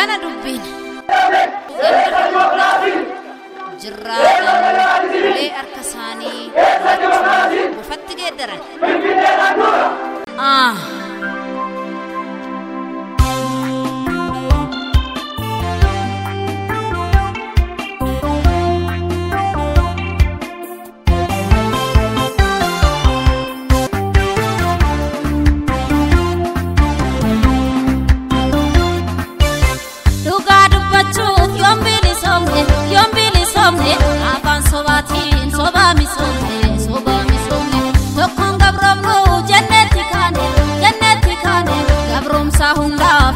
akkana dubbiin jirraatan ulee harka isaanii bofatti geeddaran hundaaf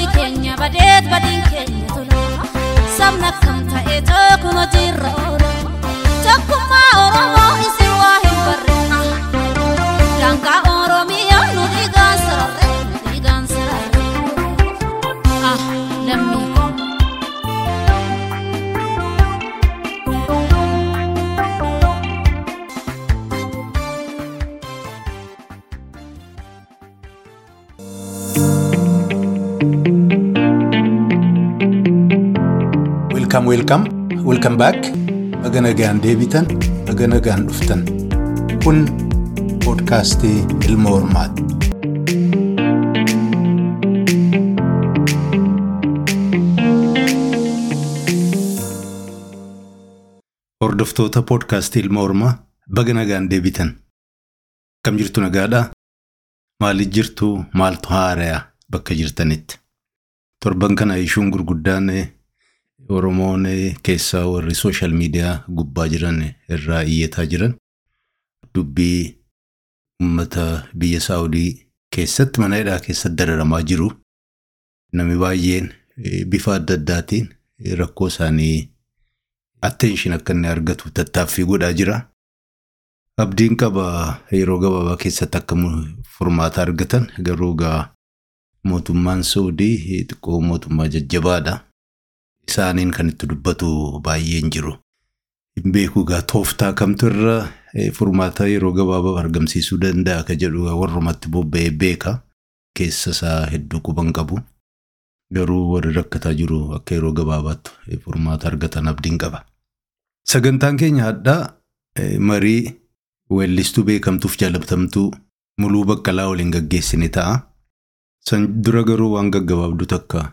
tolli keenya badeet badiin keenya tola sabna kam ta'ee tokkun hojiirra oola tokkummaa oromoo Welcome, welcome back. Baga nagaan deebitan, baga nagaan dhuftan. Kun poodkaastii Ilma Hormaati. Hordoftoota poodkaastii Ilma Hormaa baga nagaan deebitan. Akkam jirtu nagaadhaa? Maaliif jirtu? Maaltu haarayaa bakka jirtanitti? Torban kana ishuun gurguddaan Oromoon keessaa warri sooshaal miidiyaa gubbaa jiran irraa iyyataa jiran dubbii uummata biyya Saawudii keessatti mana hidhaa keessatti dararamaa jiru. Namni baay'een bifa adda addaatiin rakkoo isaanii atteenshin akka inni argatu tattaaffii godhaa jira. Abdiin qaba yeroo gabaabaa keessatti akka furmaata argatan garuu gaa mootummaan Saawudii xiqqoo mootummaa jajjabaadha. Isaaniin kan itti dubbatu baay'een jiru. Hin beeku gaa tooftaa kamtu irra furmaata yeroo gabaabaa argamsiisuu danda'a ka jedhu warrumatti bobba'ee beeka. Keessa isaa hedduu quban qabu. Garuu warri rakkataa jiru akka yeroo gabaabaatti furmaata argatan abdiin qaba. Sagantaan keenya hadhaa marii weellistuu beekamtuuf jaalatamtuu muluu baqqalaa waliin gaggeessine ta'a. San dura garuu waan gaggabaabdu takka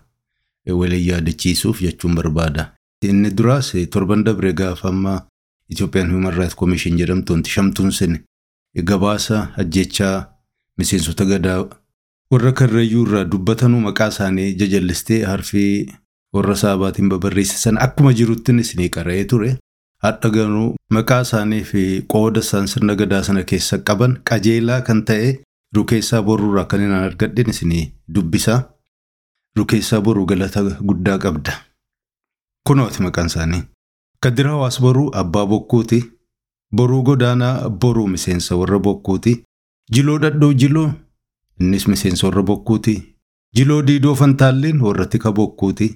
waliin yaadachiisuuf jechuun barbaada. Inni duraas torban dabre gaafa amma Itoophiyaan Human Rights Commission jedhamtu wanti shamtuun sin gabaasa ajjechaa miseensota gadaa warra karrayyuu irraa dubbatanuu maqaa isaanii jajallistee harfii warra saabaatiin babarreessisan akkuma jiruttin isinii qara'ee ture. Hadha garuu maqaa isaanii fi qooda isaan sirna gadaa sana keessa qaban qajeelaa kan ta'e rukeessaa boruurraa kan inni argadhin isinii dubbisa. Rukeessaa boruu galata guddaa qabda. Kunooti maqaan isaanii. Kadir Hawaas boruu abbaa bokkuuti. Boruu godaanaa boruu miseensa warra bokkuuti. Jiloo dhadhoo jiloo innis miseensa warra bokkuuti. Jiloo diidoo fantaalleen warra tika bokkuuti.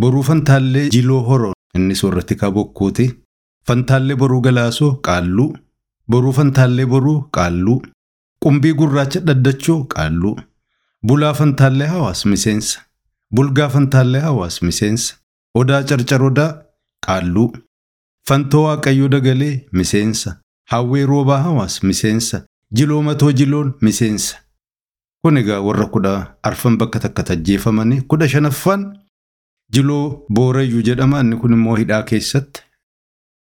Boruu fantaallee jiloo horoo innis warra tika bokkuuti. Fantaallee boruu galaasoo qaalluu. Boruu fantaallee boruu qaalluu. Qumbii gurraacha dhaddachoo qaalluu. Bulaa fantaallee hawaas miseensa. Bulgaa fantaallee hawaas miseensa. Odaa carcar odaa qaalluu. Fantoo waaqayyoo dagalee miseensa. Hawwee roobaa hawaas miseensa. Jiloo matoo jiloon miseensa. Kun egaa warra kudha arfan bakka takka tajjeefamanii kudha shanaffaan jiloo boorayyuu jedhama inni kun immoo hidhaa keessatti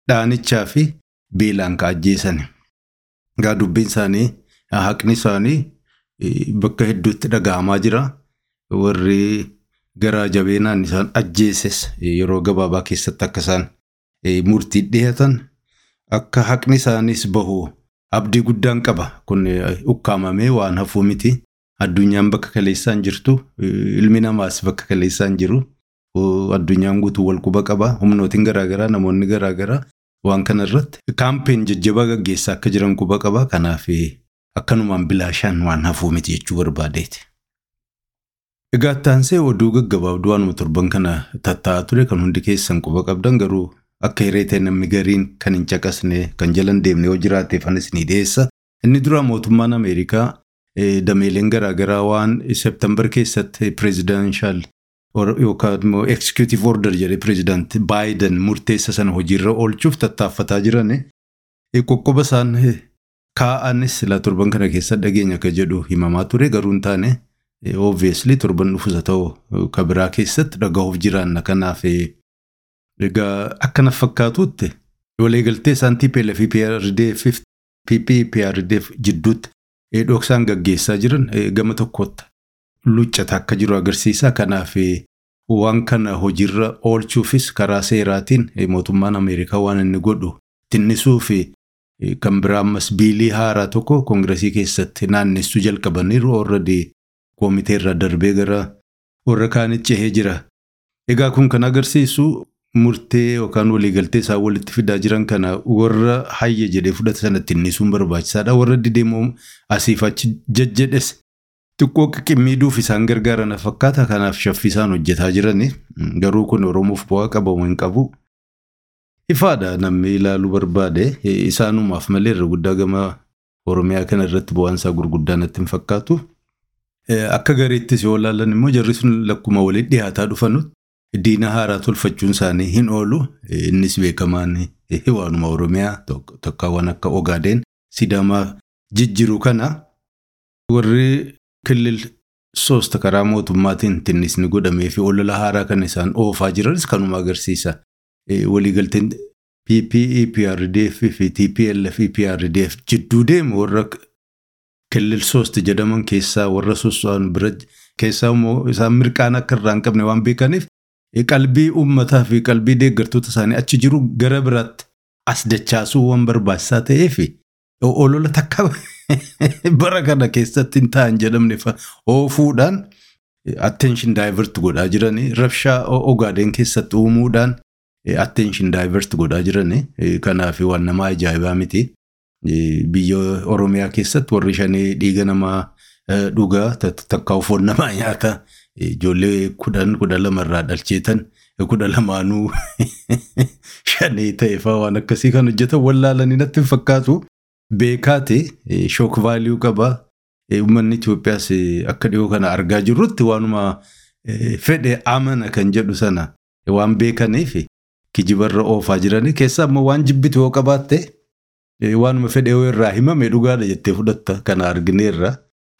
dhaanichaa fi beelaan ka ajjeesan. Egaa dubbiin isaanii haqni isaanii bakka hedduutti dhaga'amaa jira. Warri garaa jabeenaan isaan ajjeeses yeroo gabaabaa keessatti akka isaan murtii dhiyaatan akka haqni isaaniis bahu abdii guddaan qaba. Kun ukkaamamee waan hafuu miti. Addunyaan bakka kaleessaan jirtu ilmi namaas bakka kaleessaan jiru. Addunyaan guutuu wal quba qaba. Humnootiin garaagaraa namoonni garaagaraa waan kana irratti kaampeen jajjabaa gaggeessaa akka jiran quba qaba. Kanaaf akkanumaan bilaashaan waan hafuu miti jechuu barbaadeeti. Egaa taansee oduu gaggabaabduu waanuma torban kana tatta'aa ture kan hundi keessan quba qabdan garuu akka hireetee namni gariin kan hin caqasne kan jala hin deemne yoo jiraateef anis ni dhiyeessa. Inni dura mootummaan Ameerikaa dameeleen garaagaraa waan seeptembar keessatti pireezidanshaal yookaan immoo executive order jedhee pireezidaanti Baayiden murteessa sana hojiirra oolchuuf tattaaffataa jiran qoqqoba isaan kaa'anis silaa torban kana keessa dhageenya akka jedhu himamaa ture garuu hin taane obviously torban dhufusa ta'u ka biraa keessatti dhaga'uuf jiraanna kanaaf egaa akkana fakkaatutti waliigaltee isaan TPLF PRDF PPPRDF jidduutti dhoksaan gaggeessaa jiran gama tokkotti luccata akka jiru agarsiisa. Kanaaf waan kana hojiirra oolchuufis karaa seeraatiin mootummaan Ameerikaa waan inni godhu tinnisuu fi kan biraa ammas biilii haaraa tokko koongiresii keessatti naannessuu jalqabaniiru already koomitee irraa darbee gara warra kaanitti cehee jira. Egaa kun kan agarsiisu murtee yookaan waliigaltee isaan walitti fidaa jiran kana warra hayya jedhee fudhata sana tinnisuun barbaachisaadha. Warra dideemoo asiif achi jajjedhes xiqqoo qimmiiduuf isaan gargaaran fakkaata. Kanaaf shaffisaan hojjetaa jirani. Garuu kun Oromoof bu'aa qabamu hin qabu. Ifaadha namni ilaaluu barbaade isaanumaaf malee irra guddaa gama Oromiyaa kana irratti bu'aansaa gurguddaa natti hin fakkaatu. Akka gareettis yoo ilaalan immoo jarri sun lakkuma waliin dhiyaataa dhufanutti diina haaraa tolfachuun isaanii hin oolu. Innis beekamaan waanuma Oromiyaa tokkawwan akka Ogaadeen Sidaamaa jijjiru kana warri kilil soosta karaa mootummaatiin tinnisni godhamee fi olola haaraa kan isaan oofaa jiranis kanuma agarsiisa. Waliigalteen PPEPRDF fi TPLF EPRDF jidduu deemu warra kilil soost jedhaman keessaa warra soso'an bira keessaa immoo isaan mirqaan akka irraa hin qabne waan beekaniif qalbii uummataa fi qalbii deeggartoota isaanii achi jiru gara biraatti as dachaasuu waan barbaachisaa ta'ee fi olola takka. Bara kana keessatti hin taa'an jedhamne oofuudhaan attention divert godhaa jiranii rabshaa ogaadeen keessatti uumuudhaan attention divert godhaa jiranii kanaaf waan nama ajaa'ibaa miti. Biyya Oromiyaa keessatti warri shanii dhiiga namaa dhugaa takka foon namaa nyaata. Ijoollee kudhan kudha lamarraa dhalcheetan kudha lamaanuu shanii ta'e fa'aa waan akkasii kan hojjetan wallaalanii natti hin fakkaatu. Beekaate shook vaaliyuu qaba. Uummanni Itoophiyaas akka dhiyoo kana argaa jirrutti waanuma fedhe amana kan jedhu sana waan beekaniif kijibarra oofaa jiranii keessaa immoo waan jibbitu yoo qabaatte waanuma fedhe yoo irraa himame dhugaadha jettee fudhatta kana argineerra.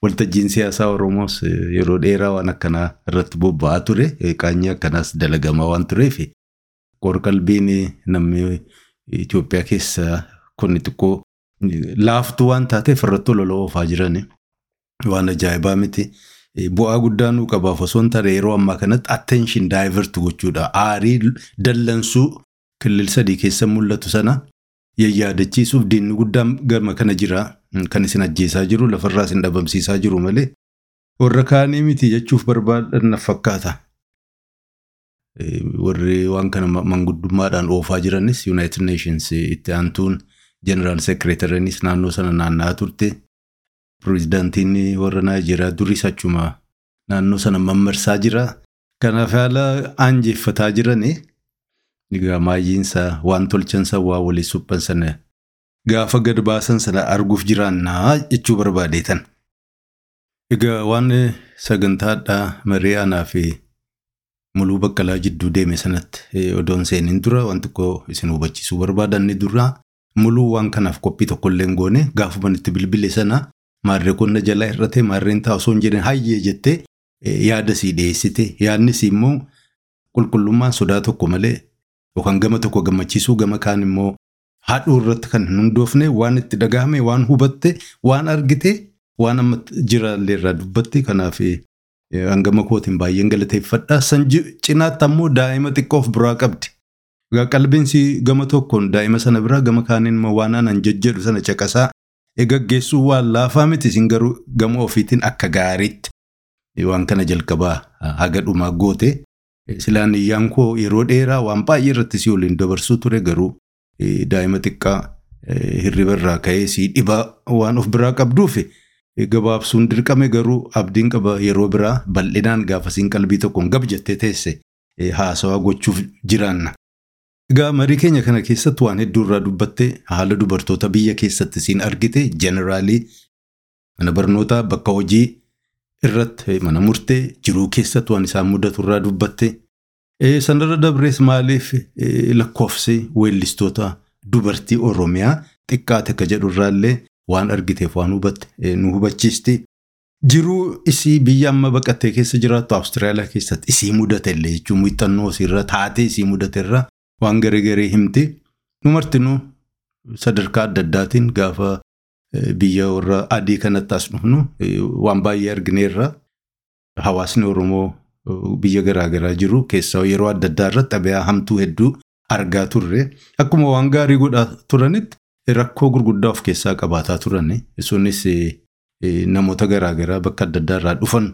Waltajjiin siyaasaa Oromoos yeroo dheeraa waan akkanaa irratti bobba'aa ture. Qaanyii akkanaas dalagamaa waan tureef qorqalbiin namni Itoophiyaa keessa kun xiqqoo laaftuu waan taateef irratti olola oofaa jiran waan ajaa'ibaa miti. Bu'aa guddaa nuu qabaaf osoo hin taane yeroo ammaa kanatti attention divert gochuudha. Aarii dallansuu kilil sadii keessa mul'atu sana yayyaadachiisuuf diinni guddaan gama kana jira. Kan isin ajjeesaa jiru lafarraa isin dhabamsiisaa jiru malee warra kaanii miti jechuuf barbaadan fakkaata. Warri waan kana manguddummaadhaan oofaa jiranis United Nations itti aantuun General Secretariinis naannoo sana naanna'aa turte. Pireezidaantiin warra Naayijeeriyaa duris achuma naannoo sana mammarsaa jira. Kanaaf haala aanjeeffataa jirani. Egaa maayyiinsa waan tolchansa waa walii suphan sana gaafa gad baasan sana arguuf jiraannaa jechuu barbaadeetan. Egaa waan sagantaadhaa marii aanaa fi muluu baqqalaa jidduu deeme sanatti odoon seeniin dura waan tokko isin hubachiisuu barbaadanni dura muluu waan kanaaf qophii tokkollee goone gaafuma itti bilbile sana maarree qonna jalaa hir'ate maarreen ta'a osoo hin jedhin hayyee jettee yaada sii dhiyeessite yaadnis immoo qulqullummaan sodaa tokko malee yookaan gama tokko gammachiisuu gama kaan immoo haadhuu irratti kan hin hundoofne waan itti dhagahame waan hubatte waan argite waan amma jiraallee irraa dubbatte kanaaf hangama kootiin baay'een galateeffadha. San cinaatti ammoo daa'ima xiqqoo of biraa qabdi. Qalbiinsi gama tokkoon daa'ima sana biraa gama kaaniin waan aanan jejjedhu sana caqasaa gaggeessuu waan laafaa miti isin garuu gama ofiitiin akka gaariitti waan kana jalqabaa haga dhumaa goote. Silaan iyyaan koo yeroo dheeraa waan baay'ee irratti si waliin dabarsuu ture garuu daa'ima xiqqaa hirriba irraa ka'ee si dhibaa waan of biraa qabduuf gabaabsuun dirqame garuu abdiin qaba yeroo biraa bal'inaan gaafasiin qalbii tokkoon gab jettee teesse haasawaa gochuuf jiraanna. Egaa marii keenya kana keessatti waan hedduu irraa dubbatte haala dubartoota biyya keessatti siin argite jeneraalii mana barnootaa bakka hojii irratti mana murtee jiruu keessatti waan isaan mudatu irraa dubbatte. Sanarra dabrees maaliif lakkoofsi weellistoota dubartii Oromiyaa xiqqaate akka jedhu irraallee waan argiteef waan hubatte nu hubachiisti. Jiruu isii biyya amma baqattee keessa jiraattu Awustiraaliyaa keessatti isii mudate illee jechuun muuxannoo isiirra taatee isii mudate irra waan garee garee himti. Nu martinuu sadarkaa adda addaatiin gaafa biyya warra adii kanatti as dhufnu waan baay'ee argineerra. Hawaasni Oromoo biyya garaagaraa jiru keessaa yeroo adda addaa irratti xabi'aa hamtuu hedduu argaa turre. Akkuma waan gaarii godhaa turanitti rakkoo gurguddaa of keessaa qabaataa turan. Sunis namoota garaagaraa bakka adda addaa irraa dhufan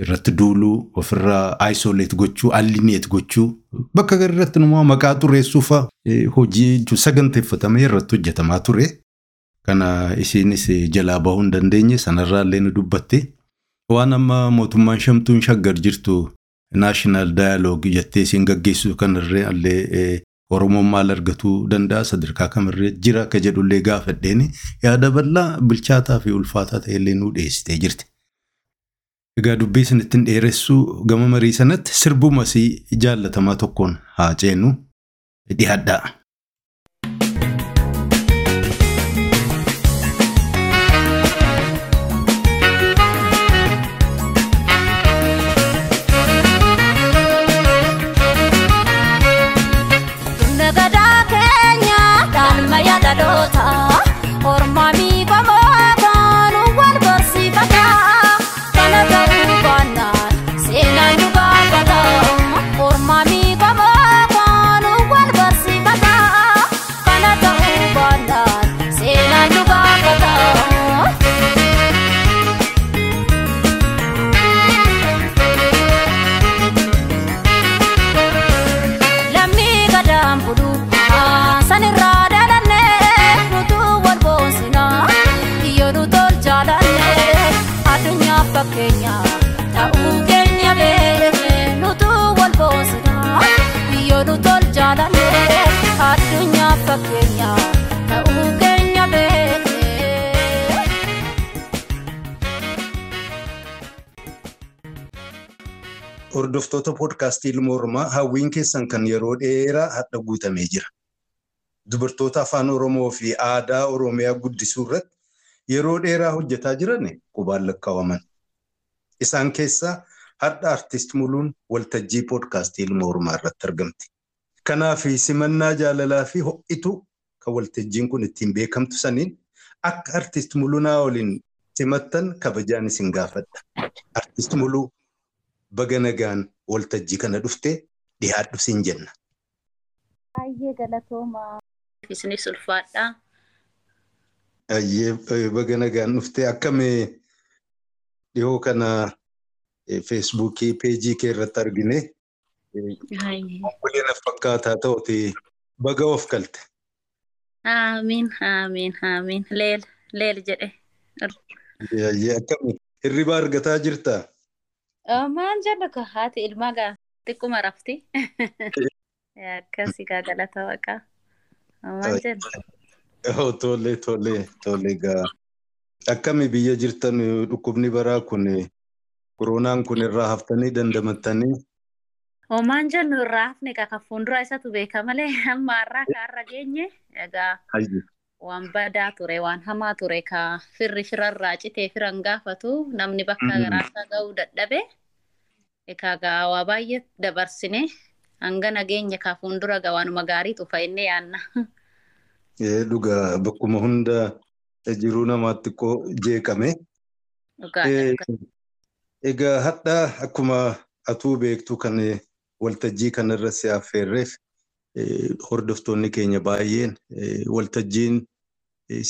irratti duuluu ofirraa ayisoleet gochuu allineet gochuu bakka gara irratti immoo maqaa xureessuuf hojii saganteeffatamee irratti hojjetamaa ture. Kana isiinis jalaa bahuu hin dandeenye sanarraa illee nu dubbatte. Waan amma mootummaan shamtuun shaggar jirtu naashinaal daayaloog jettee isiin gaggeessu kanarree illee Oromoon maal argatuu danda'a sadarkaa kamirree jira akka jedhullee gaafadheen yaada bal'aa bilchaataa fi ulfaataa ta'e illee nu dhiyeessitee jirti. Egaa dubbii isinittiin dheeressuu gama marii sanatti sirbuma isii jaallatamaa tokkoon haa ceenu dhiyaadhaa. Hordoftoota poodkaastii Ilma Oromoo hawwiin keessan kan yeroo dheeraa hadha guutamee jira. Dubartoota afaan Oromoo fi aadaa Oromiyaa guddisuu irratti yeroo dheeraa hojjetaa jiran qubaan lakkaa'aman. Isaan keessaa hadha artist muluun waltajjii poodkaastii Ilma Oromoo irratti argamti. Kanaaf simannaa jaalalaa fi ho'itu kan waltajjiin kun ittiin beekamtu saniin akka artist mulunaa waliin simattan kabajaan isin gaafadha. Artist muluu baga nagaan waltajjii kana dhuftee dhiyaadhu siin jenna. Baay'ee galatoomaa. Isinis ulfaadhaa. Baay'ee baga nagaan dhuftee akkamii dhihoo kana feesbuukii peejii kee irratti argine. Waliin fakkaataa ta'uti baga of galte. Aamiin aamiin aamiin leel leel jedhe. Akkamii hirriba argataa jirtaa? Maal jennu ka haati ilmaa gaa xiqquma rafti. Akkasii gaa galata waaqaa. Maal jennu. Tole tole tole gaa. Akkami biyya jirtan dhukkubni baraa kun koronaan kun irraa haftanii dandamattanii. Homaan jennu irraa hafne ka fuuldura isatu beeka malee amma har'aa kaarra geenye egaa waan badaa ture waan hamaa ture ka firri firarraa citee firan gaafatu namni bakka garaasaa ga'uu dadhabe egaa waa baay'ee dabarsine hanga nageenya kaa fuuldura gaa waanuma gaarii tufa inni yaanna. Dhugaa bakkuma hunda jiruu namaatti xiqqoo jeeqame. Egaa hadha akkuma atuu beektu kan waltajjii kanarra si affeerreef hordoftoonni keenya baay'een waltajjiin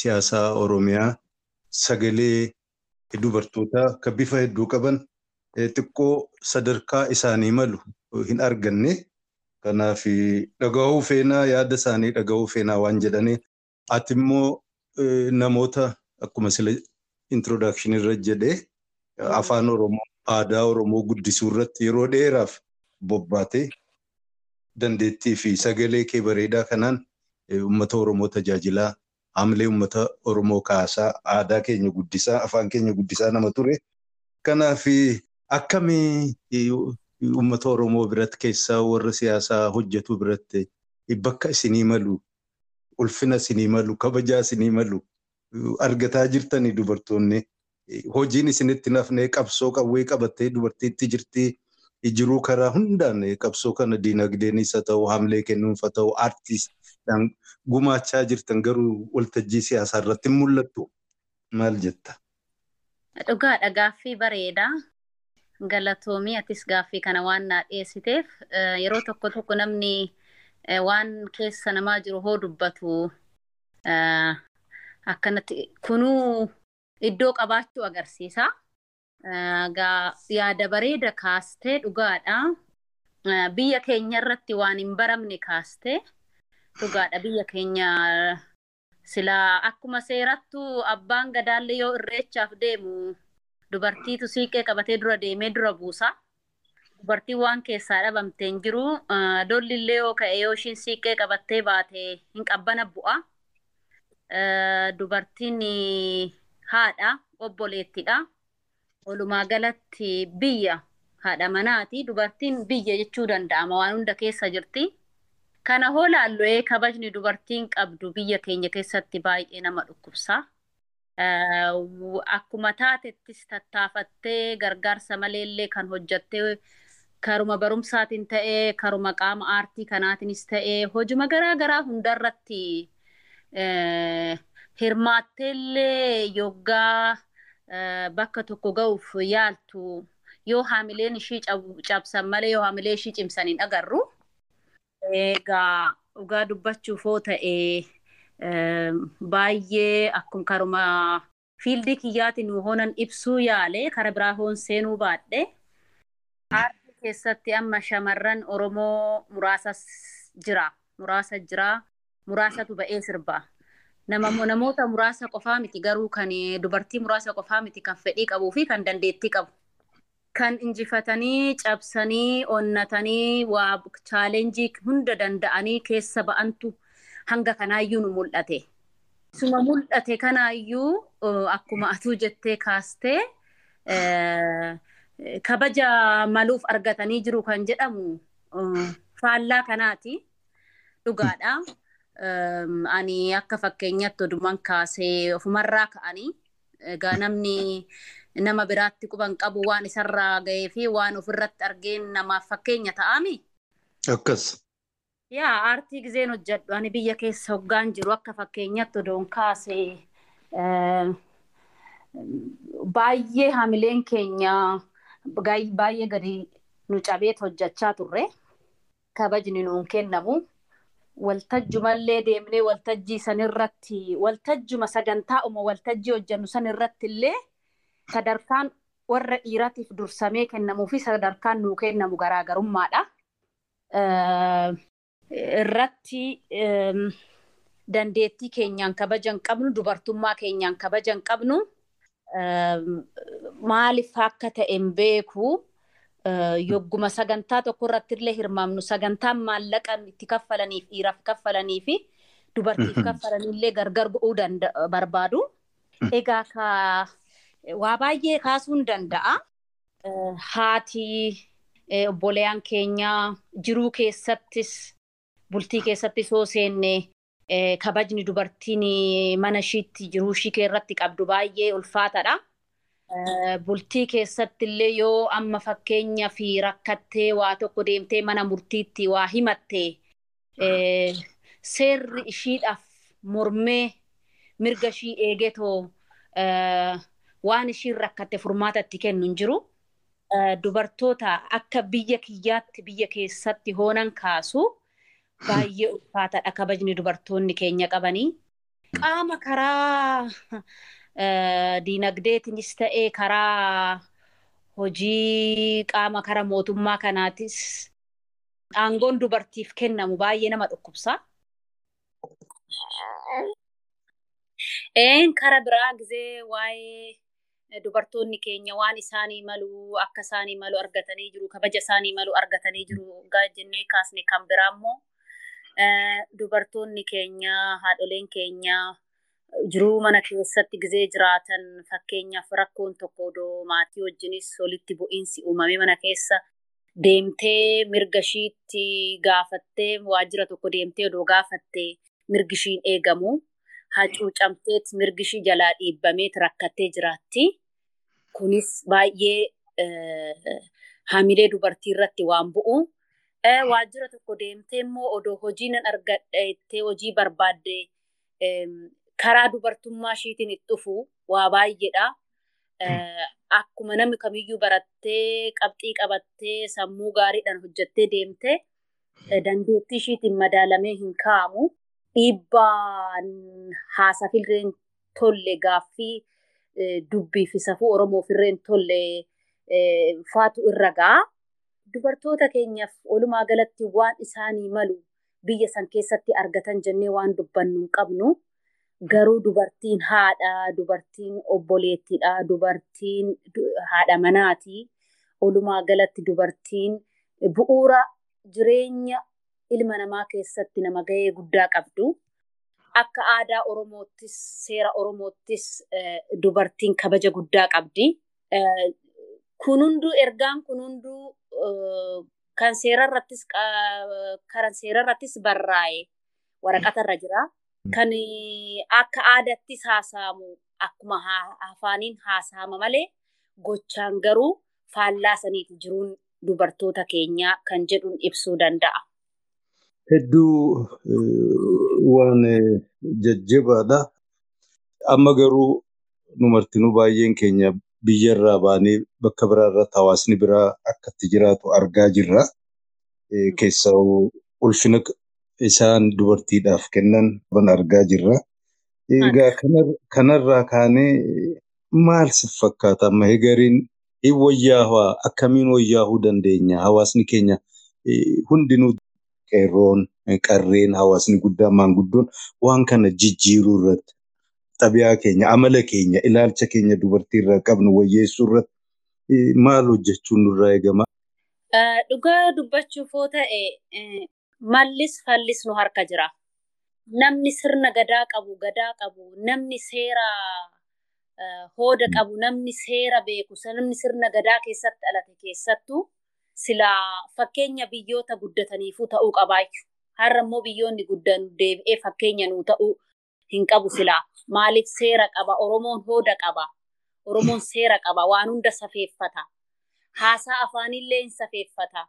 siyaasaa Oromiyaa sagalee dubartootaa kan bifa hedduu qaban xiqqoo sadarkaa isaanii malu hin arganne. Kanaaf dhaga'uu feenaa yaada isaanii dhaga'uu feenaa waan jedhanii ati immoo namoota akkuma sila introdakshinii irra jedhee afaan Oromoo aadaa Oromoo guddisuu irratti yeroo dheeraaf bobbaatee dandeettii fi sagalee kee bareedaa kanaan uummata Oromoo tajaajilaa haamilee uummata Oromoo kaasaa aadaa keenya guddisaa afaan keenya guddisaa nama ture. Kanaaf akkamii uummata Oromoo biratti keessaa warra siyaasaa hojjetu biratti bakka isinii malu ulfina isinii malu kabajaa isinii malu argataa jirtanii dubartoonni hojiin isinitti nafnee qabsoo qawwee qabattee dubartiitti jirti jiruu karaa hundaan qabsoo kana diinagdeenis haa ta'u haamilee kennuunfa ta'u aartiistaan gumaachaa jirtan garuu waltajjii siyaasaa irratti hin mul'attu maal jetta? Dhugaadha gaaffii bareedaa. Galatoomii atis gaaffii kana waan naa dhiyeessiteef yeroo tokko tokko namni waan keessa namaa jiru hoo dubbatu akkanatti kunuu iddoo qabaachuu agarsiisa. Yaada bareeda kaastee dhugaadha. Biyya keenya irratti waan hin baramne kaastee dhugaadha biyya keenya silaa akkuma seerattu abbaan gadaallee yoo irreechaaf deemu dubartiitu siiqee qabatee dura deemee dura buusa. Dubartiin waan keessaa dhabamtee hin jiru. Dolli illee yoo ka'e yoo ishiin siiqee qabattee baate hin qabbana bu'a. Dubartiin haadha obboleettidha. Walumaa galatti biyya haadha manaati. Dubartiin biyya jechuu danda'ama waan hunda keessa jirti. Kana hoo laallu kabajni dubartiin qabdu biyya keenya keessatti baay'ee nama dhukkubsa. Akkuma taatettis tattaafattee gargaarsa maleellee kan hojjattee karuma barumsaatiin ta'ee karuma qaama aartii kanaatiinis ta'ee hojuma garaa garaa hundarratti hirmaatteellee yoggaa bakka tokko ga'uuf yaaltu yoo haamileen ishii cabsan malee yoo haamilee ishii cimsan hin agarru. Egaa dhugaa dubbachuuf hoo ta'ee baay'ee akkuma karuma fiildii kiyyaatiin hoonan ibsuu yaale kara biraa hoon seenuu baadhe. Aartii keessatti amma shamarran Oromoo muraasa jira. Muraasa jira. Muraasatu ba'ee sirba. Namoota muraasa qofaa miti garuu kan dubartii muraasa qofaa miti kan fedhii qabuu fi kan dandeettii qabu. Kan injifatanii cabsanii onnatanii waa chaalenjii hunda danda'anii keessa ba'antu hanga kanaayyuu nu mul'ate. Suma mul'ate kanaayyuu akkuma atuu jettee kaastee kabaja maluuf argatanii jiru kan jedhamu faallaa kanaati. Dhugaadha. Ani akka fakkeenyatti odumaan kaasee ofumarraa ka'anii namni nama biraatti quban qabu waan isarraa ga'ee fi waan ofirratti argeen namaaf fakkeenya ta'ami. Akkas. Yaa aartii gizeen hojjedhu ani biyya keessa hoggaan jiru akka fakkeenyatti odoon kaasee baay'ee haamileen keenya baay'ee gadi nu cabeet hojjechaa turre kabajni nuun kennamu waltajjumallee deemnee waltajjii sanirratti waltajjuma sagantaa'uma waltajjii hojjennu sanirratti illee sadarkaan warra dhiiratiif dursamee kennamuu fi sadarkaan nuu kennamu garaagarummaadha. Irratti dandeettii keenyaan kabajan qabnu dubartummaa keenyaan kabajan qabnu maaliif akka ta'e hin beeku yogguma sagantaa tokko irratti illee hirmaamnu sagantaan maallaqan itti kaffalaniif dhiiraaf kaffalanii fi dubartiif kaffalanillee gargar bu'uu barbaadu. Egaa ka waa baay'ee kaasuun danda'a. Haati obboleeyyan keenyaa jiruu keessattis bultii keessattis yoo seenne kabajni dubartiin mana ishiitti jiruu ishii irratti qabdu baay'ee ulfaatadha. Eh, Bultii keessatti illee yoo amma fakkeenya fi rakkattee waa tokko deemtee mana murtiitti waa himattee eh, seerri ishiidhaaf mormee mirga ishii eegetoo waan ishiin rakkatte furmaata itti kennu hin jiru. Dubartoota akka biyya kiyyaatti biyya keessatti hoonan kaasu baay'ee ulfaataadha kabajni dubartoonni keenya qabanii. Qaama karaa diinagdeetinis ta'ee karaa hojii qaama karaa mootummaa kanaatis aangoon dubartiif kennamu baay'ee nama dhukkubsa. Een kara biraa gizee waa'ee dubartoonni keenya waan isaanii malu akka isaanii malu argatanii jiru kabaja isaanii malu argatanii jiru jennee kaasne kan biraa immoo eh, dubartoonni keenya haadholeen keenya jiruu mana keessatti gizee jiraatan fakkeenyaaf rakkoon tokko odoo maatii wajjinis walitti bu'iinsi uumame mana keessa deemtee mirga ishiitti gaafattee waajjira tokko deemtee odoo gaafattee mirgi ishiin eegamu hacuucamteet mirgi ishii jalaa dhiibbameet rakkattee jiraatti. Kunis baay'ee eh, hamilee dubartii irratti waan bu'u. Eh, Waajjira tokko deemtee immoo odoo hojii nan argadha hojii barbaadde em, karaa dubartummaa ishiitiin itti dhufu waa baay'eedha. Akkuma namni kamiyyuu barattee qabxii qabattee sammuu gaariidhaan hojjettee deemtee eh, dandeettii ishiitiin madaalamee hin kaa'amu. Dhiibbaan haasafillee hin tolle gaaffii dubbii fi safuu Oromoof illee hin tolle faatu irra ga'a. Dubartoota keenyaaf walumaa galatti waan isaanii malu biyya san keessatti argatan jennee waan dubbannu hin qabnu. Garuu dubartiin haadha, dubartiin obboleettiidha, dubartiin du- haadha manaati. Walumaa galatti dubartiin bu'uura jireenya ilma namaa keessatti nama gahee guddaa qabdu. Akka aadaa Oromoottis, seera Oromoottis eh, dubartiin kabaja guddaa qabdi. Eh, Kun hunduu ergaan kun hunduu eh, kan seerarrattis kan seerarrattis barraa'e waraqatarra jira. Kan eh, akka aadaattis haasa'amu akkuma afaaniin haasa'ama malee gochaan garuu faallaa saniiti jiruun dubartoota keenyaa kan jedhuun ibsuu danda'a. Hedduu waan eh, jajjabaadha. Amma garuu nu martinuu baay'een keenya biyyarraa baanee bakka biraa irratti hawaasni biraa akka itti jiraatu argaa jirra. Eh, Keessaa ulfina isaan dubartiidhaaf kennan argaa jirra. Egaa kanar- kanarraa kaanee maal si fakkaata amma hegariin hin wayyaawaa akkamiin wayyaahuu dandeenya hawaasni keenya eh, hundinuu qeerroon qarreen hawaasni guddaan maanguddoon waan kana jijjiiruu irratti xabiyaa keenya amala keenya ilaalcha keenya dubartiirraa qabnu wayyeessuu irratti maal hojjechuun nurraa eegama. Dhugaa dubbachuuf yoo ta'e mallis fallis nu harka jira. Namni sirna gadaa qabu gadaa qabu, namni seera hooda qabu, namni seera beeku, namni sirna gadaa keessatti dhalate keessattuu silaa fakkeenya biyyoota guddataniifuu ta'uu qabaachuu. Har'a immoo biyyoonni guddan deebi'ee fakkeenya nuu ta'uu hin qabu silaa. Maaliif seera qaba? Oromoon hooda qaba. Oromoon seera qaba. Waan hunda safeeffata. Haasaa afaanillee hin safeeffata.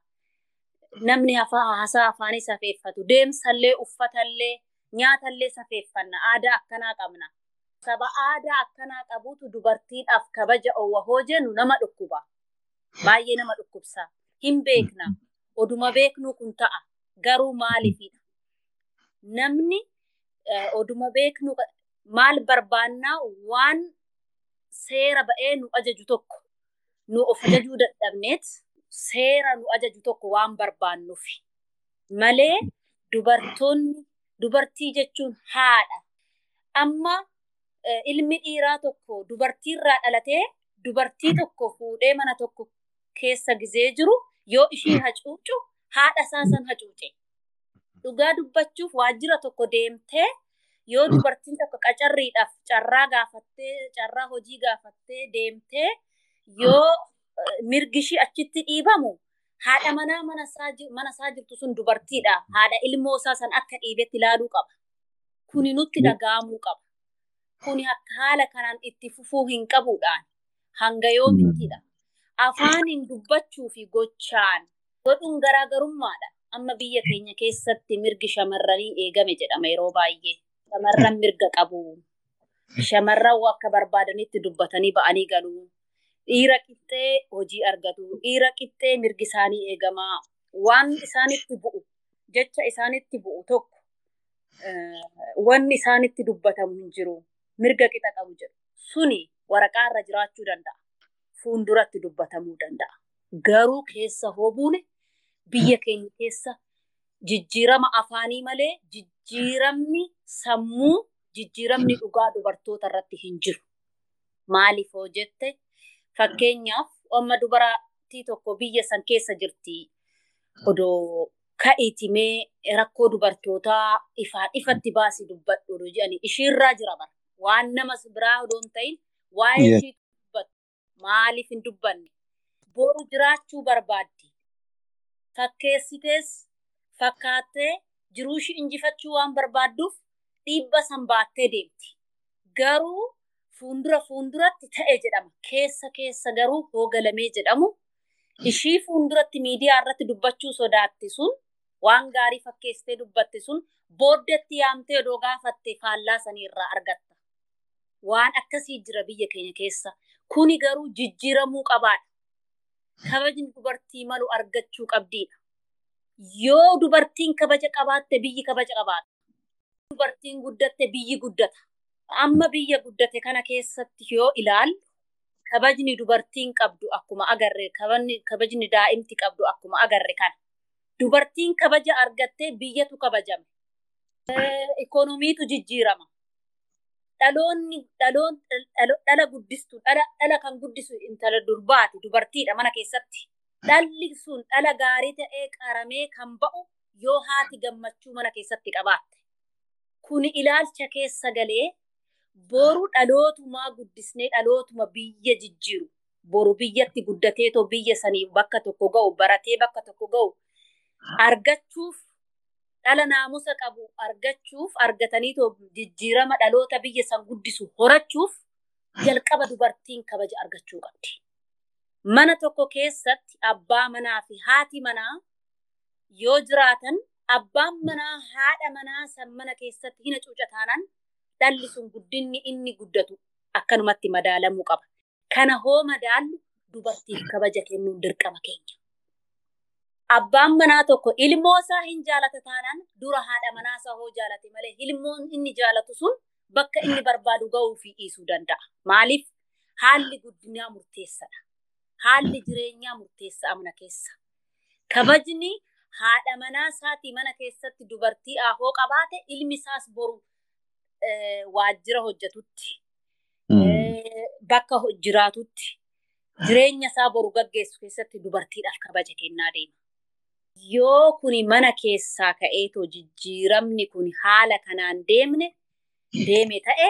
Namni hafa- haasaa afaanii safeeffatu. Deemsallee, uffatallee, nyaatallee safeeffanna. Aadaa akkanaa qabna. Saba aadaa akkanaa qabutu dubartiidhaaf kabaja oowwa hoo jennu nama dhukkuba. Baay'ee nama dhukkubsa. Hin beekna. Oduma beeknuu kun ta'a. Garuu maaliifidha? Namni eh, oduma beeknu maal barbaannaa waan seera ba'ee nu ajaju tokko nu of ajajuu dadhabneet seera nu ajaju tokko waan barbaannuuf malee dubartoonni dubartii jechuun haadha. Amma eh, ilmi dhiiraa tokko dubartiirraa dhalatee dubartii tokko fuudhee mana tokko keessa gizee jiru yoo ishii hacuucu haadha isaa san hacuuce. Dhugaa dubbachuuf waajjira tokko deemtee yoo dubartiin tokko qacarriidhaaf carraa gaafattee carraa hojii gaafattee deemtee yoo eh, mirgi ishii achitti dhiibamu haadha manaa mana isaa jirtu sun dubartiidha. Haadha ilmoo isaa san akka dhiibetti ilaaluu qaba. Kuni nutti dhaga'amuu qaba. Kuni akka haala kanaan itti fufuu hin qabuudhaan Hanga yoomittidha. Afaaniin dubbachuu fi gochaan godhuun garaagarummaadha. Amma biyya keenya keessatti mirgi shamarranii eegame jedhama yeroo baay'ee. Shamarran mirga qabu. Shamarran akka barbaadanitti dubbatanii ba'anii galu. Dhiira qixxee hojii argatu. Dhiira qixxee mirgi isaanii eegamaa. Waan isaanitti bu'u jecha isaanitti bu'u tokko wanni isaanitti dubbatamu hin jiru. Mirga qixa qabu jedhu. Suni waraqaa irra jiraachuu danda'a. Fuulduratti dubbatamuu danda'a. Garuu keessa hoobuune biyya keenya keessa jijjiirama afaanii malee jijjiiramni sammuu jijjiiramni dhugaa dubartoota irratti hin jiru. Maaliif hoo jette? Fakkeenyaaf amma dubartii tokko biyya san keessa jirti. Odoo ka'iiti mee rakkoo dubartootaa ifaan ifatti baasi dubbadhu odoo jedhani ishiirraa jira bara. Waan nama biraa odoo hin ta'in waa'ee ishii dubbatu maaliif hin dubbanne? Boru jiraachuu barbaaddi fakkeessitees fakkaattee jiruu ishii injifachuu waan barbaadduuf dhiibba san baattee deemti. Garuu fuundura fuunduratti ta'e jedhama. Keessa keessa garuu hoogalamee jedhamu. Ishii fuulduratti miidiyaa irratti dubbachuu sodaatti sun waan gaarii fakkeessitee dubbatte sun booddeetti yaamtee odoo gaafatte faallaa sanii irraa argatta. Waan akkasii jira biyya keenya keessa. Kuni garuu jijjiiramuu qabaadha. Kabajni dubartii malu argachuu qabdiidha. Yoo dubartiin kabaja qabaatte biyyi kabaja qabaata. Dubartiin guddatte biyyi guddata. Amma biyya guddate kana keessatti yoo ilaallu kabajni dubartiin qabdu akkuma agarre kabajni, daa'imti qabdu akkuma agarre kana. Dubartiin kabaja argattee biyyatu kabajame. Ikoonomiitu jijjiirama. Dhala guddistu dhala kan guddisu intala durbaati dubartiidha mana keessatti. Dhalli sun dhala gaarii ta'ee qaramee kan ba'u yoo haati gammachuu mana keessatti qabaatte. Kuni ilaalcha keessa galee boru dhalootumaa guddisnee dhalootuma biyya jijjiiru. Boru biyyatti guddateetoo biyya sanii bakka tokko ga'u baratee bakka tokko ga'u argachuuf dhala naamusa qabu argachuuf argataniitoo jijjiirama dhaloota biyya san guddisu horachuuf jalqaba dubartiin kabaja argachuu qabdi. Mana tokko keessatti abbaa manaa fi haati manaa yoo jiraatan abbaan manaa haadha manaa san mana keessatti hina cuuca taanaan dhalli sun guddinni inni guddatu akkanumatti madaalamuu qaba. Kana hoo madaallu dubartiif kabaja kennuun dirqama keenya. Abbaan manaa tokko ilmoo isaa hin jaalata taanaan dura haadha manaa isaa hoo jaalate malee ilmoon inni jaalatu sun bakka inni barbaadu ga'uu fi dhiisuu danda'a. Maaliif? Haalli guddinaa murteessadha. Haalli jireenyaa murteessa amna keessa. Kabajni haadha manaa isaatii mana keessatti dubartii ahoo qabaate ilmi isaas boru waajjira hojjetutti, bakka jiraatutti, jireenya isaa boru gaggeessu keessatti dubartiidhaaf kabaja kennaa deema. Yoo kuni mana keessaa ka'eetoo jijjiiramni kun haala kanaan deemne deeme ta'e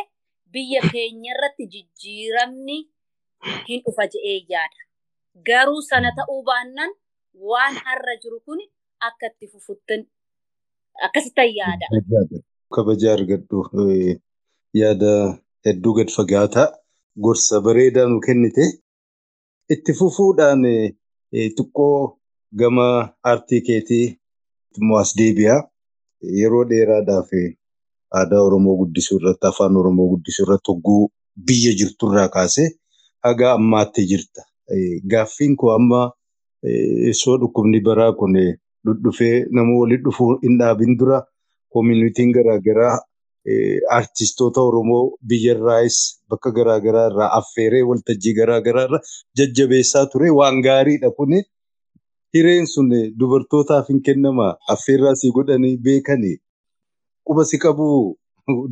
biyya keenya irratti jijjiiramni hin dhufa je'ee yaada. Garuu sana ta'uu baannaan waan har'a jiru kun akka itti fufuttan akkasittan yaada. Kabaja argadhu yaada hedduu gad fagaataa gorsa bareedaa nu kennite itti fufuudhaan xiqqoo gama aartii keetii immoo as deebi'aa yeroo dheeraadhaaf aadaa Oromoo guddisuu irratti afaan Oromoo guddisuu irratti hogguu biyya jirturraa kaasee haga ammaatti jirta. Gaaffiin koo amma eh, soo dhukkubni baraa kun dhudhufee nama walitti dhufuu hin dhaabin dura koomunitiin garaagaraa eh, artistoota Oromoo biyyarraayis bakka garaagaraa irraa affeeree waltajjii garaagaraa irra jajjabeessaa ture waan gaariidha kuni. Hireen sun dubartootaaf hin kennama affeerraa si godhanii beekanii quba si qabu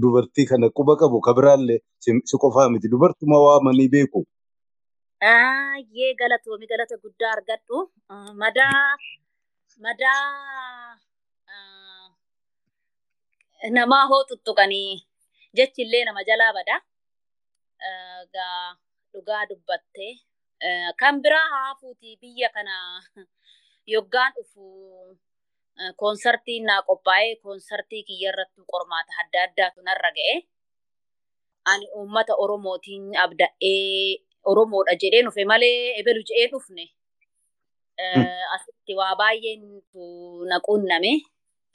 dubartii kana quba qabu kabiraallee si qofaa miti dubartuma waamanii beeku. Baay'ee galatoomi galata guddaa argadhu. Madaa madaa namaa hoo tuttuqanii jechillee nama jalaa bada. Gaa dhugaa dubbatte. Ah, Kan biraa haafuuti biyya kana yoggaan dhufu ah, koonsartiin naa qophaa'ee koonsartii kiyya irratti qormaata adda addaatu narra ga'e. Ani uummata Oromootiin abda'ee Oromoodha jedhee dhufe malee ebelu jedhee dhufne. Asitti waa baay'een na quunname.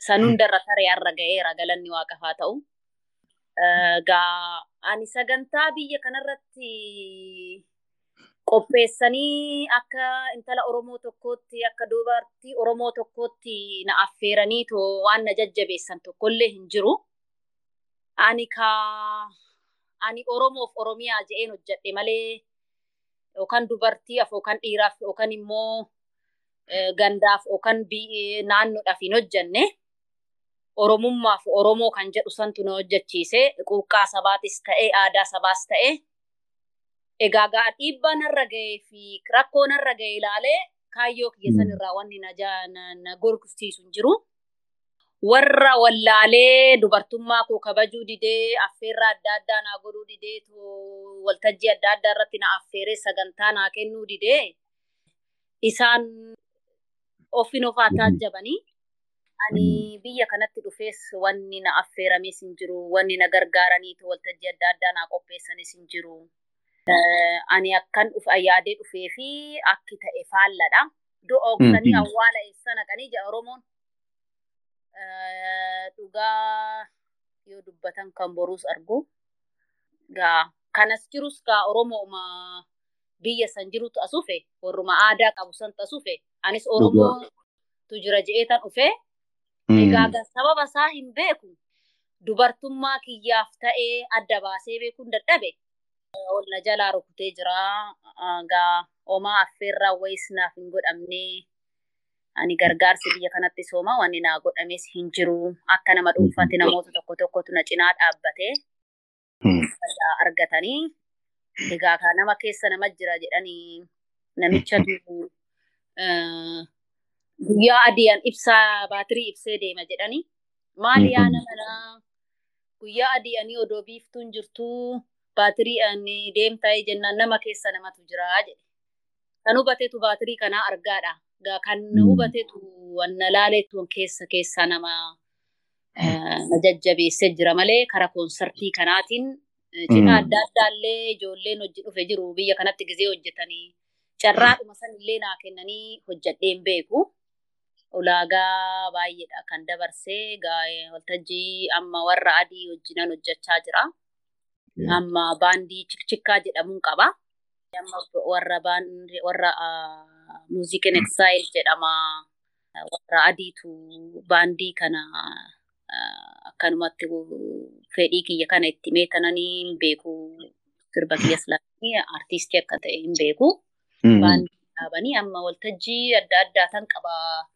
San hundarra taree har'a ga'eera galanni waaqaaf haa ta'u. Gaa ani sagantaa biyya kanarratti qopheessanii akka intala Oromoo tokkootti akka dubartii Oromoo tokkootti na affeeranii too waan na jajjabeessan tokkollee hin jiru. Ani kaa ani Oromoof Oromiyaa jedheen hojjedhe malee yookaan dubartiif yookaan dhiiraaf yookaan immoo gandaaf yookaan naannoodhaaf hin hojjenne. Oromummaaf Oromoo kan jedhu santu na hojjechiise quuqqaa sabaatis ta'e aadaa sabaas ta'e egaa gaa dhiibbaa narra ga'ee fi rakkoo narra ga'e ilaalee kaayyoo kiyya sanirraa wanni na gorgisiisu jiru. Warra wallaalee dubartummaa koo kabajuu didee affeerraa adda addaa naa godhuu didee waltajjii adda addaa irratti na affeeree sagantaa naa kennuu didee isaan ofin ofaa taajjabanii. Ani biyya kanatti dhufees wanni na affeerames hin jiru. Wanni na gargaaranii waltajjii adda addaa naa qopheessanis hin jiru. Ani akkan yaadee dhufee fi akki ta'e faalladha. Du'a oogusanii awwaala eessa naqanii jedha Oromoon. Dhugaa yoo dubbatan kan boruus argu. Gaa kanas jirus gaa Oromooma biyya san jirutu asufe warruma aadaa qabu santu asufe. Anis Oromootu jira je'eetan dhufee. Egaa sababa isaa hin beeku. Dubartummaa kiyyaaf ta'ee adda baasee beekuun dadhabe. Ol na jalaa rukutee jira. Egaa homaa affeerraa wayis naaf hin godhamne. Ani gargaarsi biyya kanatti sooma wanni naa godhames hin jiru. Akka nama dhuunfaatti namoota tokko tokkotu na cinaa dhaabbatee argatanii. Egaa kaa nama keessa nama jira jedhanii namichatu guyyaa adiyan ibsaa baatirii ibsee deema jedhanii maali yaa nama guyyaa adi'anii odoo biiftuun jirtuu baatirii ani deemtaa jennaan nama keessa namatu jira jedhe. Kan hubateetu baatirii kanaa argaadha. Kan hubateetu wanna laaleetu keessa keessa nama na jajjabeessee jira malee karaa koonsartii kanaatiin cidha adda addaallee ijoolleen hojii dhufe jiru biyya kanatti gizee hojjetanii carraadhuma sanillee naa kennanii hojjedheen beeku. ulaagaa baay'eedha kan dabarsee waltajjii amma warra adii wajjinan hojjechaa jira. Amma baandii cikcikkaa jedhamuun qaba. Amma warra warra muuziqin exaayil jedhama. Warra adiitu baandii kana akkanumatti fedhii kiyya kana itti meetananii hin beeku. Sirba kiyya silaanii artiistii akka ta'e hin beeku. Baandii dhaabanii amma waltajjii adda addaa tan qabaa.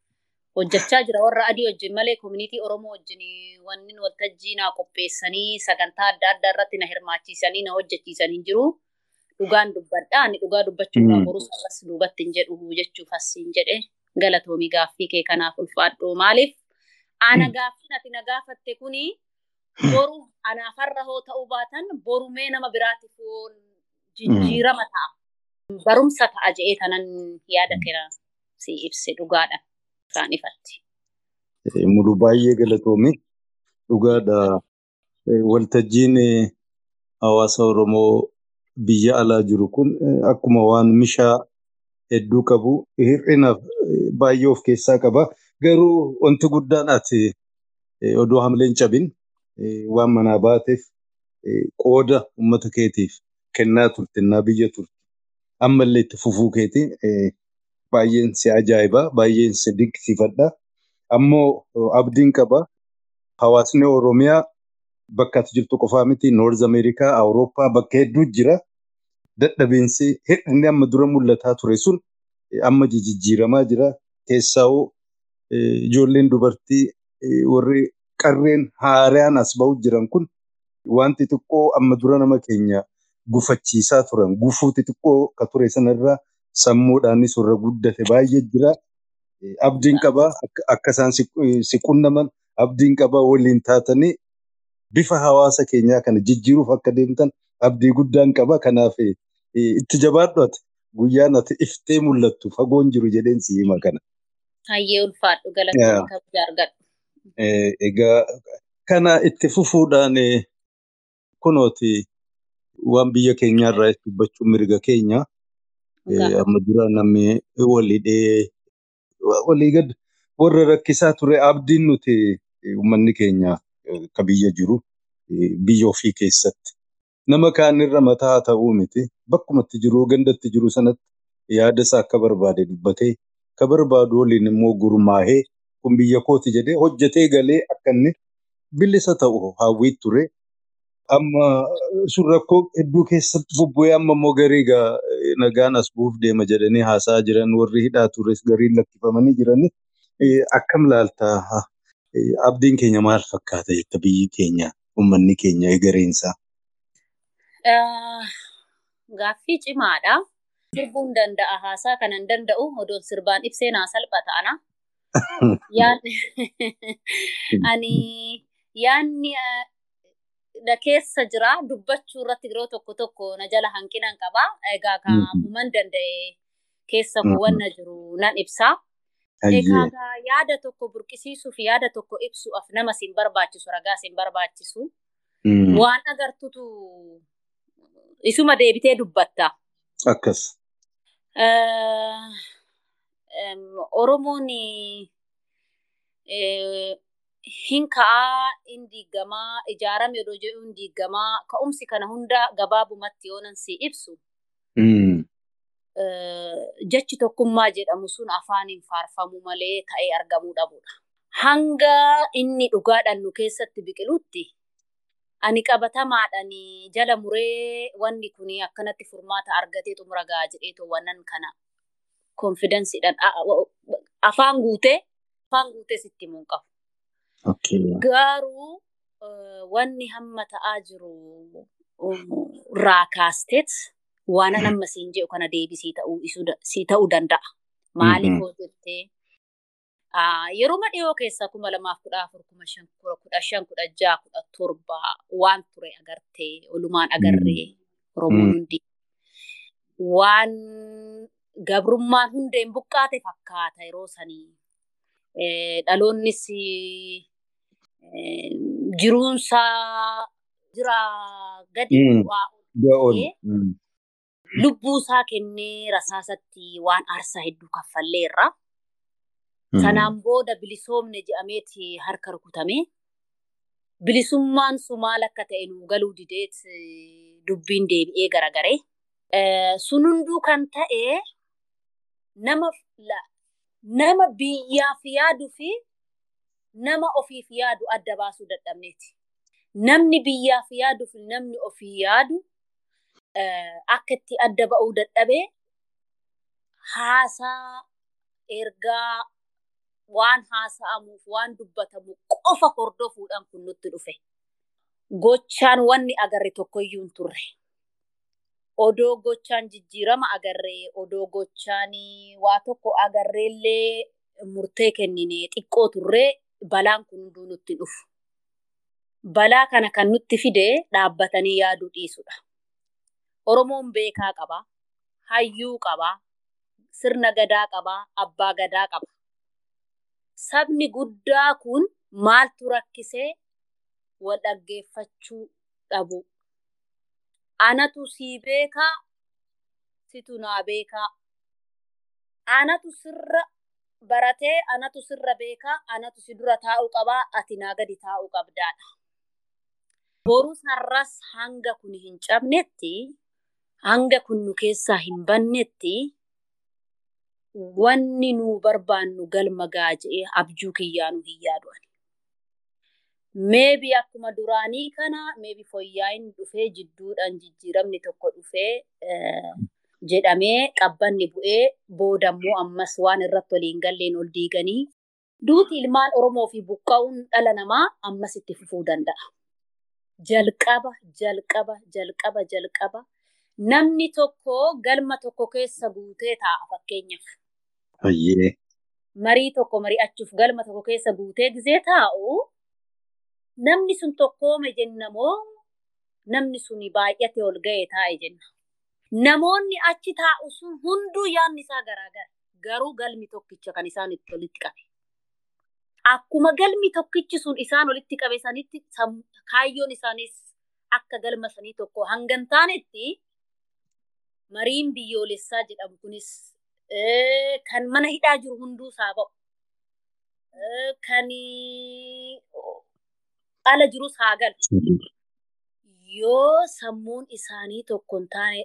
Hojjechaa jira warra adii wajjin malee koominiitii Oromoo wajjin wanni waltajjii naa qopheessanii sagantaa adda addaa irratti na hirmaachiisanii na hojjechiisan hin jiru. Dhugaan dubbadha. Ani dhugaa dubbachuudhaan borus akkas duubatti hin jedhu jechuuf asiin jedhe galatoomii gaaffii kee kanaaf ulfaadhu. Maaliif ana gaaffii ati na gaafatte kuni boru anaaf har'a hoo ta'uu baatan borumee nama biraatiif jijjiirama ta'a. Barumsa ta'a je'ee tanan yaada kenna si ibse dhugaadha. Isaan ifatti. Mulu baay'ee galatoome dhugaadha. Waltajjiin hawaasa Oromoo biyya alaa jiru kun akkuma waan mishaa hedduu qabu hir'inaaf baay'ee of keessaa qaba. Garuu wanti guddaan ati odoo hamleen cabin waan manaa baateef qooda uummata keetiif kennaa turte naa biyya turte ammallee itti fufuu keetii baay'een si ajaa'iba baay'een si dinqisiifadha ammoo abdiin qaba. Hawaasni oromiyaa bakka jirtu qofaa miti. Noorz ameerikaa awurooppaa bakka hedduu jira. Dadhabinsi hir'inni amma dura mul'ataa ture sun amma jijjiiramaa jira. Keessaa'uu ijoolleen dubartii warri qarreen haaraan as ba'u jiran kun wanti xiqqoo amma dura nama keenya gufachiisaa turan gufuu xixiqqoo ture sanarraa sammuudhaanis warra guddate baay'ee jira. Abdiin qabaa akka isaan si qunnaman abdiin qabaa waliin taatanii bifa hawaasa keenyaa kana jijjiiruuf akka deemtan abdii guddaan qaba. Kanaaf itti jabaadhu ati guyyaan ati iftee mul'attu fagoon jiru jedheen si hima kana. Hayyee ulfaadhu galataan kabajaa argadhu. Egaa kana itti fufuudhaan kunooti waan biyya keenyaarraa dubbachuun mirga keenya. Amma dura namni walidhee walii gad warra rakkisaa ture abdiin nuti uummanni keenya akka biyya jiru biyya ofii keessatti. Nama kaanirra mataa ta'uu miti bakkumatti jiru gandatti jiru sanatti yaada isaa akka barbaade dubbatee akka barbaadu waliin immoo gurmaahee kun biyya kooti jedhee hojjetee galee akka inni bilisa ta'u hawwii ture. Amma sun rakkoo hedduu keessatti bubbu'ee amma immoo garii nagaan as bu'uuf deema jedhanii haasa'aa jiran warri hidhaa tures gariin lakkifamanii jiranii akkam laaltaa abdiin keenya maal fakkaata jetta biyyi keenya uummanni keenya egereensaa. Gaaffii cimaadha. Sirbuun danda'a haasaa kanan danda'u odoon sirbaan ibsee naa salphata ana. Ani yaanni keessa jira dubbachuu irratti yeroo tokko tokko na jala hanqinan qaba. Egaa kaamuman danda'e keessa wanna jiru nan ibsa. Egaa yaada tokko burqisiisuuf yaada tokko ibsuuf nama sin barbaachisu ragaa sin barbaachisu. Waan agartutu isuma deebitee dubbatta. Akkas. Oromoon hin ka'aa, hin diigamaa, ijaarame yeroo jedhu hin diigamaa, ka'umsi kana hunda gabaabumatti yoonan si ibsu. Jechi tokkummaa jedhamu sun afaaniin faarfamu malee ta'ee argamuu dhabudha. Hanga inni dhugaadhaan nu keessatti biqilutti ani qabatamaadhaan jala muree wanni kun akkanatti furmaata argatee xumura gahaa jedhee wannan kana konfidensiidhaan afaan guutee afaan guutee sitti himuun qabu. Garuu wanni hamma ta'aa jiru irraa kaasteet waan amma siin jedhu kana deebisii ta'uu danda'a. Maaliif hoo jettee? Yeroo dhiyoo keessa kuma lamaaf kudha afur kuma shan kudha shan kudha jaha kudha torba waan ture agartee olumaan agarree Oromoon hundi. Waan gabrummaan hundeen buqqaate fakkaata yeroo sanii. Dhaloonnis jiruunsaa jira gadi bu'aa lubbuusaa kennee rasaasatti waan aarsaa hedduu kaffalleerra. Sanaan booda bilisoomne jedhameeti harka rukutame. Bilisummaan sun maal akka ta'e nu galuu dideet dubbiin deebi'ee garagaree. Sun hunduu kan ta'e nama nama biyyaaf yaaduu fi nama ofiif yaadu adda baasuu dadhabneeti. Namni biyyaaf yaaduu namni ofii yaadu akka itti adda ba'uu dadhabee haasaa ergaa waan haasa'amuuf waan dubbatamu qofa hordofuudhaan kun nutti dhufe. Gochaan wanni agarre tokkoyyuu hin turre. Odoo gochaan jijjiirama agarree, odoo gochaan waa tokko agarreellee murtee kennine xiqqoo turree balaan kun hunduu nutti dhufu. Balaa kana kan nutti fide dhaabbatanii yaaduu dhiisudha. Oromoon beekaa qaba, hayyuu qaba, sirna gadaa qaba, abbaa gadaa qaba. Sabni guddaa kun maaltu rakkisee wal dhaggeeffachuu dhabu. Anatu sii beekaa, situ naa beekaa. Anatu sirra baratee, anatu sirra beekaa, anatu si dura taa'uu qabaa, ati naa gadi taa'uu qabdaadha. Borus har'as hanga kun hin cabnetti, hanga kun nu keessaa hin bannetti, wanni nu barbaannu galma gaa je'ee abjuu kiyyaa nu hin yaadu. Meebi akkuma duraanii kana meebi fooyyaa'iin dhufee jidduudhaan jijjiiramni tokko dhufee jedhamee qabbanni bu'ee boodammoo ammas waan irratti waliin galleen ol diiganii duuti ilmaan Oromoo fi buqqa'uun dhala namaa ammas itti fufuu danda'a. Jalqaba, jalqaba, jalqaba, jalqaba. Namni tokko galma tokko keessa guutee taa'a fakkeenyaaf. Hayyee. Marii tokko mari'achuuf galma tokko keessa guutee gizee taa'u namni sun tokkoome jennamoo namni sun baay'ate ol ga'e taa'e jenna. Namoonni achi taa'u sun hunduu yaadni isaa garaagara. Garuu galmi tokkicha kan isaan itti walitti qabe. Akkuma galmi tokkichi sun isaan walitti qabe sanitti kaayyoon isaanis akka galma sanii tokko hanga hin taanetti mariin biyyoolessaa jedhamu kunis kan mana hidhaa jiru hunduu isaa ba'u. Kan ala jirus haa galu. Yoo sammuun isaanii tokko hin taane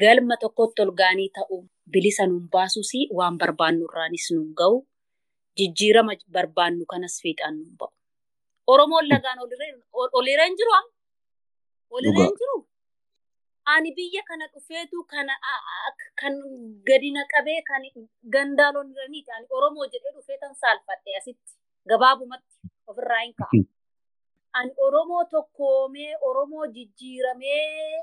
galma tokkotti ol ga'anii ta'u bilisa nuun baasus waan barbaannu irraanis nuun ga'u jijjiirama barbaannu kanas fiixaan nuun ba'u. Oromoon lagaan oliirra hin jiru? Oliirra hin jiru? Ani biyya kana dhufeetu kana kan gadi naqabee kan gandaa loliraniiti. Ani Oromoo jedhee dhufee tan saalfadhe asitti gabaabumatti ofirraa hin ka'a. Ani Oromoo tokkoomee Oromoo jijjiiramee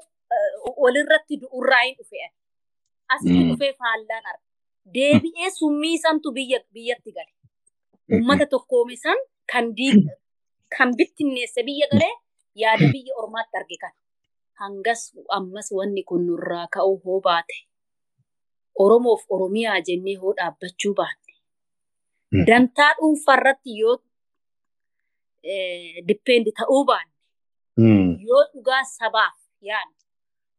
walirratti du'urraa hin dhufe. Asitti dhufee faallaan arga. Deebi'ee summii santu biyyatti gale. Uummata tokkoome san kan bittinneesse biyya galee yaada biyya ormaatti arge kan. Hangas ammas wanni kun nurraa ka'uu hoo baate. Oromoof Oromiyaa jennee hoo dhaabbachuu baanne. Dantaa dhuunfarratti yoo dippendi ta'uu baanne. Yoo dhugaa sabaaf yaadnu.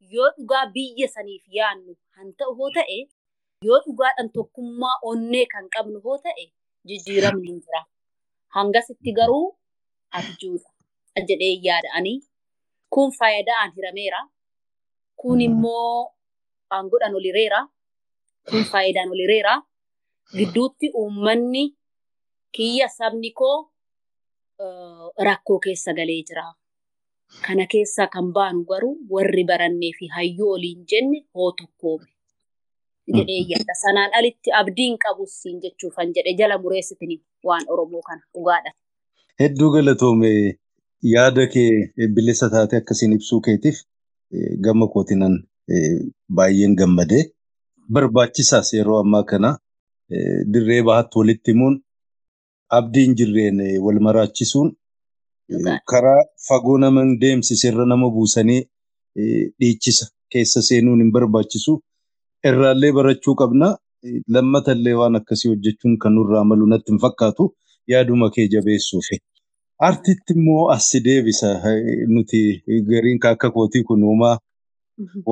Yoo dhugaa biyya saniif yaadnu kan ta'u hoo ta'e. Yoo dhugaadhaan tokkummaa onnee kan qabnu hoo ta'e jijjiiramni hin jira. Hangasitti garuu abjuudha jedhee yaada'anii kun faayidaan hirameera. Kun immoo aangoodhaan olireera. Kun faayidaan olireera. Gidduutti uummanni kiyya sabni koo rakkoo keessa galee jira. Kana keessaa kan baanu garuu warri barannee fi hayyuu oliin jenne hoo tokkoome. jedhee yaada. Sanaan alitti abdiin qabus siin jechuufan jedhe jala mureessitini waan Oromoo kana dhugaadha. Hedduu galatoome yaada kee bilisa taate akkasiin ibsuu keetiif gama kootinan baay'een gammadee barbaachisaas yeroo ammaa kana dirree bahaatti walitti himuun abdiin jirreen wal maraachisuun karaa fagoo nama deemsisirra nama buusanii dhiichisa keessa seenuun hin barbaachisu. irraallee barachuu qabna. Lammatallee waan akkasii hojjechuun kan nurraa malu natti hin fakkaatu yaaduma kee jabeessuufi. Artiitti immoo as deebisa nuti gariin akka kootii kun uumaa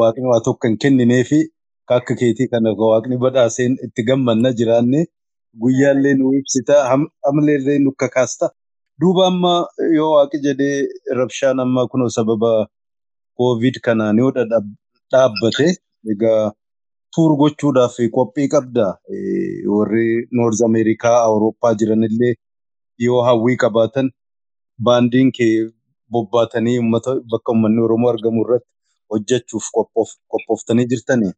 waaqni waa tokko hin kenninee fi akka keetii kana waaqni badhaaseen itti gammanna jiraanne guyyaallee nu ibsita amaleellee nu kakaasta. Duuba amma yoo waaqi jedhee rabshaan amma kunoo sababa koovid kanaan yoo dhaabbate egaa tuur gochuudhaaf qophii qabda. Warri Noorz Ameerikaa, Awurooppaa jiranillee yoo hawwii qabaatan baandiin kee bobbaatanii uummata bakka uummanni Oromoo argamu irratti hojjechuuf qophooftanii jirtanii.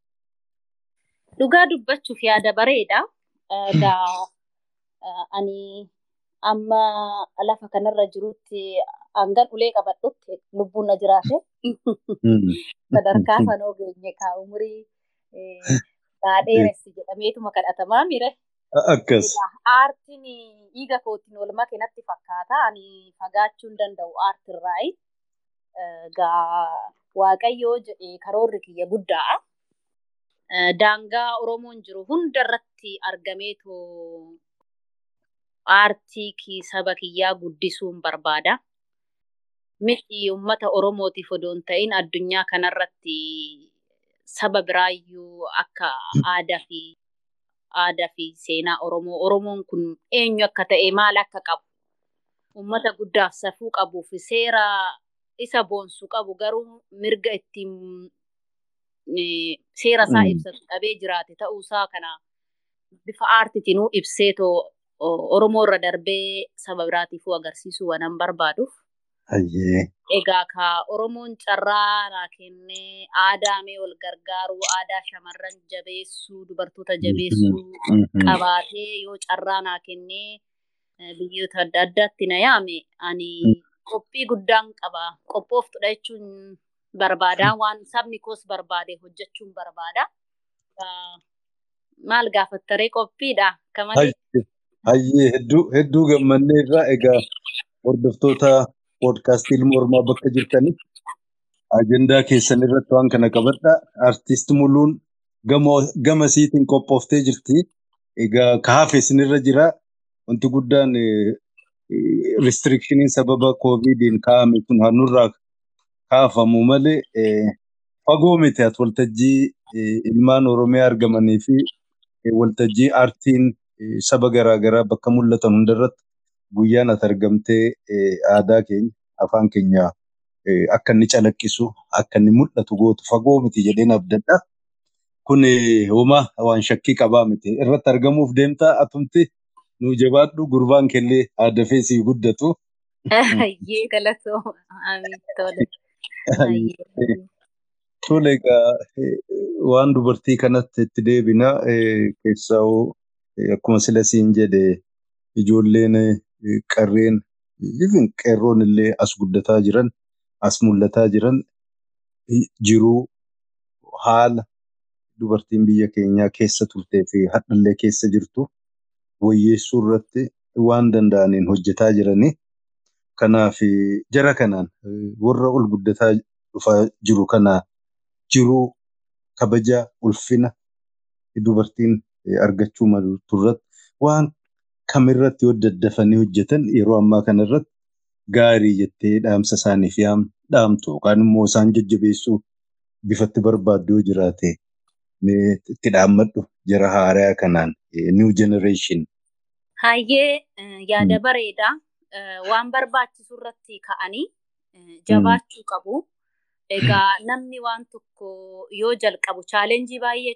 Dhugaa dubbachuuf yaada bareeda. Egaa ani amma lafa kanarra jirutti hangan ulee qabadhutti lubbuun na jiraate. Sadarkaa sanoo geenye kaa umurii Dhaadheeressi jedhameetuma kadhatamaa mire. Akkas. Aartiin dhiiga kootiin ol make natti fakkaata. Ani fagaachuu hin danda'u aartirraayi. Egaa Waaqayyoo jedhee karoorri kiyya guddaa. Daangaa Oromoon jiru hundarratti argameetu aartii saba kiyyaa guddisuun barbaada. Miti uummata Oromootiif odoo hin ta'in addunyaa kanarratti saba biraayyuu akka aadaa fi aadaa fi seenaa Oromoo Oromoon kun eenyu akka ta'e maal akka qabu uummata guddaaf safuu qabuu fi seera isa boonsu qabu garuu mirga ittiin seera isaa ibsatu dhabee jiraate ta'uusaa kana bifa aartiitinuu ibseetoo Oromoo irra darbee saba biraatiifuu agarsiisuu waan barbaaduuf. Egaa ka Oromoon carraa naa kennee aadaa mee wal gargaaruu, aadaa shamarran jabeessuu, dubartoota jabeessuu qabaatee yoo carraa naa kennee biyyoota adda addaatti na yaame ani qophii guddaan qaba. Qophooftudha jechuun barbaada. Waan sabni koos barbaade hojjechuun barbaada. Maal gaafattaree qophiidha? Kamalee. Hayyee hedduu gammannee irraa egaa hordoftoota poodkaastii ilma Oromoo bakka jirtanitti ajandaa keessan irratti waan kana qabadha. Artiist Muluun gama siitiin qophooftee jirti. Egaa kaafe isinirra jira. Wanti guddaan restrikshiniin sababa koovidiin kaa'ame kun nurraa kaafamu malee fagoo miti waltajjii ilmaan Oromiyaa argamanii fi waltajjii aartiin saba garaagaraa bakka mul'atan hundarratti guyyaan ati argamtee aadaa keenya afaan keenya akka inni calaqqisu akka inni mul'atu gootu fagoo miti jedheen abdadha. Kun homaa waan shakkii qabaa miti irratti argamuuf deemtaa atumti nu jabaadhu gurbaan kellee aadafee sii guddatu. Hayyee galatooma. Amiin tole. Tole egaa waan dubartii kanatti itti deebina keessaa akkuma sila siin jedhe ijoolleen qarreen even qeerroon illee as guddataa jiran as mul'ataa jiran jiruu haala dubartiin biyya keenyaa keessa turtee fi hadhallee keessa jirtu wayyeessuu irratti waan danda'aniin hojjetaa jiranii. Kanaaf jara kanaan warra ol guddataa dhufaa jiru kanaa jiruu kabaja ulfina dubartiin argachuu maltu irratti waan kamirratti yoo daddafanii hojjetan yeroo ammaa kanarratti gaarii jettee dhaamsa isaaniif dhaamtu yookaan immoo isaan jajjabeessuu bifatti barbaaddu yoo jiraate itti dhaammadhu jara haaraa kanaan new generation. Hayyee yaada bareedaa waan barbaachisu irratti ka'anii jabaachuu qabu. Egaa namni waan tokko yoo jalqabu chaalenjii baay'ee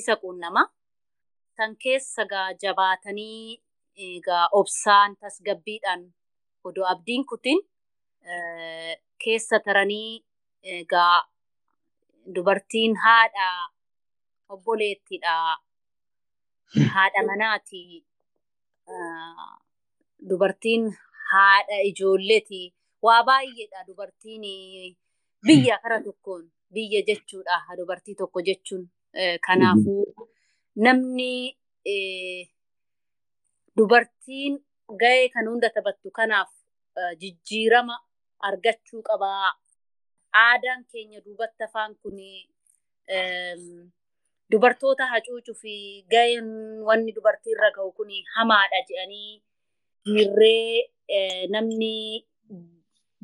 isa quunnama. Kan keessa egaa jabaatanii egaa obsaan tasgabbiidhaan odoo abdiin kutin keessa taranii egaa dubartiin haadha obboleettiidha haadha manaati dubartiin haadha ijoolleeti. Waa baay'eedha dubartiin biyya kara tokkoon biyya jechuudha dubartii tokko jechuun. Kanaafuu namni dubartiin ga'ee kan hunda taphattu kanaaf jijjiirama argachuu qabaa aadaan keenya duubatti afaan kun dubartoota hacuucuu fi ga'een wanni dubartiirra ga'u kun hamaadha jedhanii dhiirree namni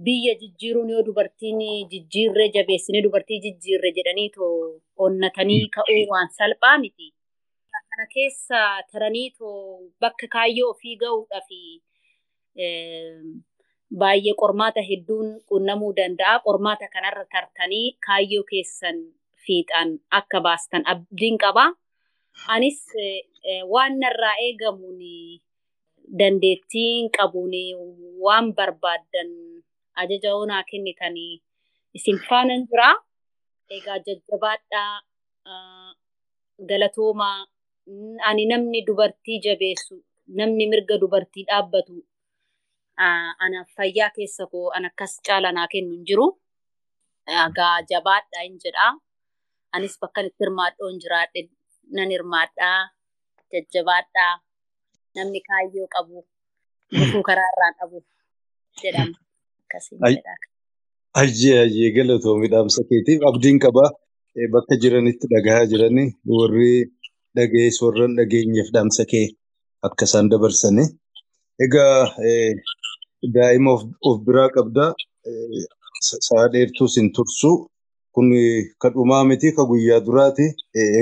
biyya jijjiiruun yoo dubartiin jijjiirree jabeessine dubartii jijjiirre jedhanii too onnatanii ka'uu waan salphaa miti. Kana keessa taranii too bakka kaayyoo ofii ga'uudhaa fi baay'ee qormaata hedduun qunnamuu danda'a. Qormaata kanarra tartanii kaayyoo keessan fiixaan akka baastan abdiin qaba. Anis waan narraa eegamuun dandeettiin qabuun waan barbaaddan ajaja onaa kennitanii isin faana jira. Egaa jajjabaadhaa galatoomaa ani namni dubartii jabeessu namni mirga dubartii dhaabbatu anaaf fayyaa keessa koo an akkas caala naa kennu hin jiru. Egaa jabaadhaa hin jedhaa. Anis bakka itti hirmaadhoo hin jiraadhe nan hirmaadhaa jajjabaadhaa namni kaayyoo qabu gufuu karaa irraa qabu jedhama. Hayyee hayyee galatoomi dhaamsa keetiif abdiin qabaa bakka jiranitti dhagahaa jiranii warri dhagayees warran dhageenyeef dhaamsa kee akka isaan dabarsani. Egaa daa'ima of biraa qabdaa sa'a dheertuus hin tursu kun ka dhumaa miti ka guyyaa duraati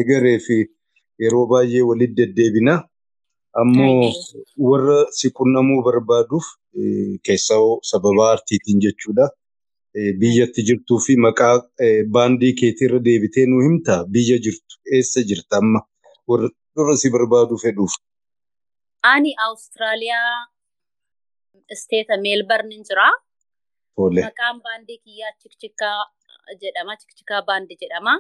egeree fi yeroo baay'ee walitti deddeebina. Ammoo warra si qunnamuu barbaaduuf keessaa sababa aartiitiin jechuudha. Biyyatti jirtuu fi maqaa baandii keetiirra deebitee nu himta biyya jirtu eessa jirta amma warra si barbaaduu fedhuuf. Ani Awustiraaliyaa isteeta meelbarnin jira. Maqaan baandii kiyyaa Chikchikaa jedhama. Chikchikaa baandii jedhama.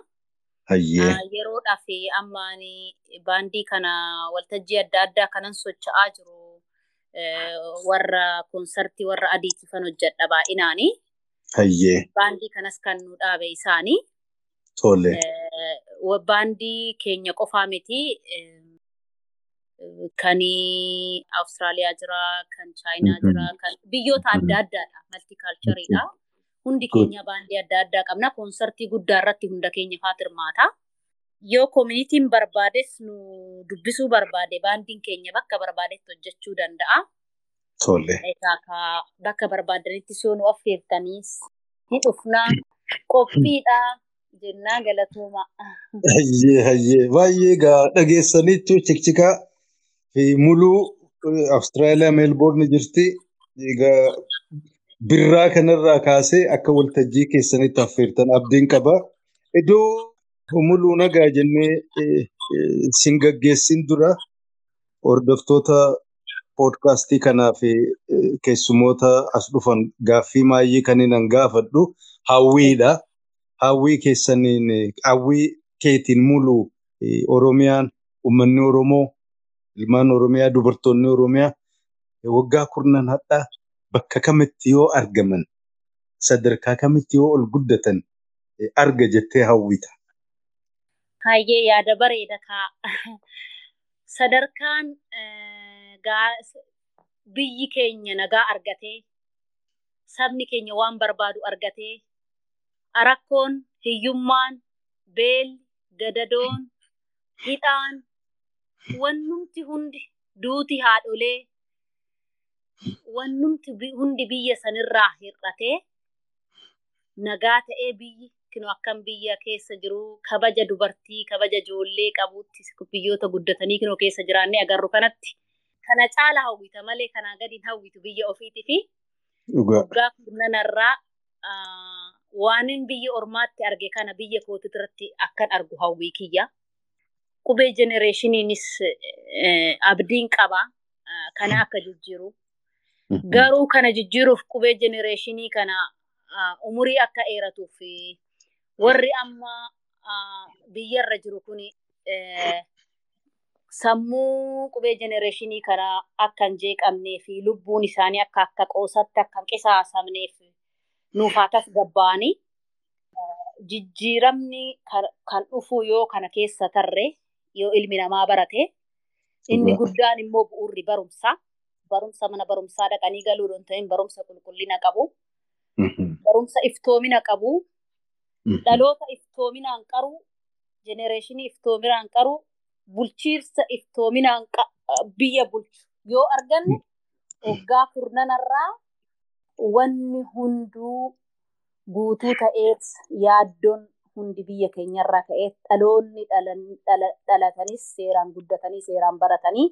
Hayyee. Yeroodhaaf ammaan baandii kana waltajjii adda addaa kanan socho'aa jiru warra koonsartii warra adiitifan hojjedha baay'inaani. Baandii kanas kan nu dhaabe isaanii. Tole. Baandii keenya qofaa miti. Kan Awustiraaliyaa jira, kan Chaayinaa jira, kan biyyoota adda addaadha. Maltikaalchariidha. Hundi keenya baandii adda addaa qabna. Koonsartii guddaa irratti hunda keenya faat hirmaata. Yoo koominitiin barbaades nu dubbisuu barbaade baandiin keenya bakka barbaadetti hojjechuu danda'a. Tole. Bakka barbaadanitti yoo nu affeertaniis Ni dhufnaa qophiidha jennaa galatooma. Hayyee hayyee baay'ee egaa dhageessanii jechuun cikcikaa fi muluu Awustiraaliyaa meelboorni jirti. Egaa birraa kanarraa kaasee akka waltajjii keessanitti affeertan abdiin qaba. Iddoo muluu nagaa jennee eh, sin gaggeessin dura hordoftoota poodkaastii kanaa fi eh, keessumoota as dhufan gaaffii maayii kan hin gaafadhu hawwiidha. Hawwii keessaniin hawwii keetiin muluu eh, Oromiyaan uummanni Oromoo ilmaan Oromiyaa dubartoonni Oromiyaa eh, waggaa kurnan hadhaa bakka kamitti yoo argaman sadarkaa kamitti yoo ol guddatan eh, arga jettee hawwita. Hayyee yaada bareeda kaa. Sadarkaan biyyi keenya nagaa argatee sabni keenya waan barbaadu argatee rakkoon hiyyummaan beelli gadadoon hidhaan wannumti hundi duuti haadholee wannumti hundi biyya sanirraa hir'atee nagaa ta'ee biyyi kinu akkam biyya keessa jiru kabaja dubartii kabaja ijoollee qabuutti biyyoota guddatanii kinoo keessa jiraannee agarru kanatti kana caala hawwita malee kanaa gadi hawwitu biyya ofiitii fi Dhugaa. kurnanarraa waanin biyya ormaatti arge kana biyya kootitti irratti akkan argu hawwii kiyya. Qubee jenereeshiniinis eh, abdiin qaba ah, kana akka jijjiiru. Garuu kana jijjiiruuf qubee jenereeshinii kana ah, umurii akka dheeratuuf fi warri amma biyyarra jiru kun sammuu qubee jenereeshinii kana akka hin jeeqamnee fi lubbuun isaanii akka akka qoosatti akka hin qisaasamneef nuuf haa tasgabbaa'anii jijjiiramni kan- kan dhufu yoo kana keessa tarre yoo ilmi namaa barate inni guddaan immoo bu'uurri barumsaa barumsa mana barumsaa dhaqanii galuu hin ta'in barumsa qulqullina qabu barumsa iftoomina qabu dhaloota iftoominaan qaru jenereeshinii iftoominaan qaru bulchiinsa iftoominaan biyya bulchu. Yoo arganne waggaa kurnanarraa wanni hunduu guutuu ta'eet yaaddoon hundi biyya keenyarraa ka'eet dhaloonni dhalatanis seeraan guddatanii seeraan baratanii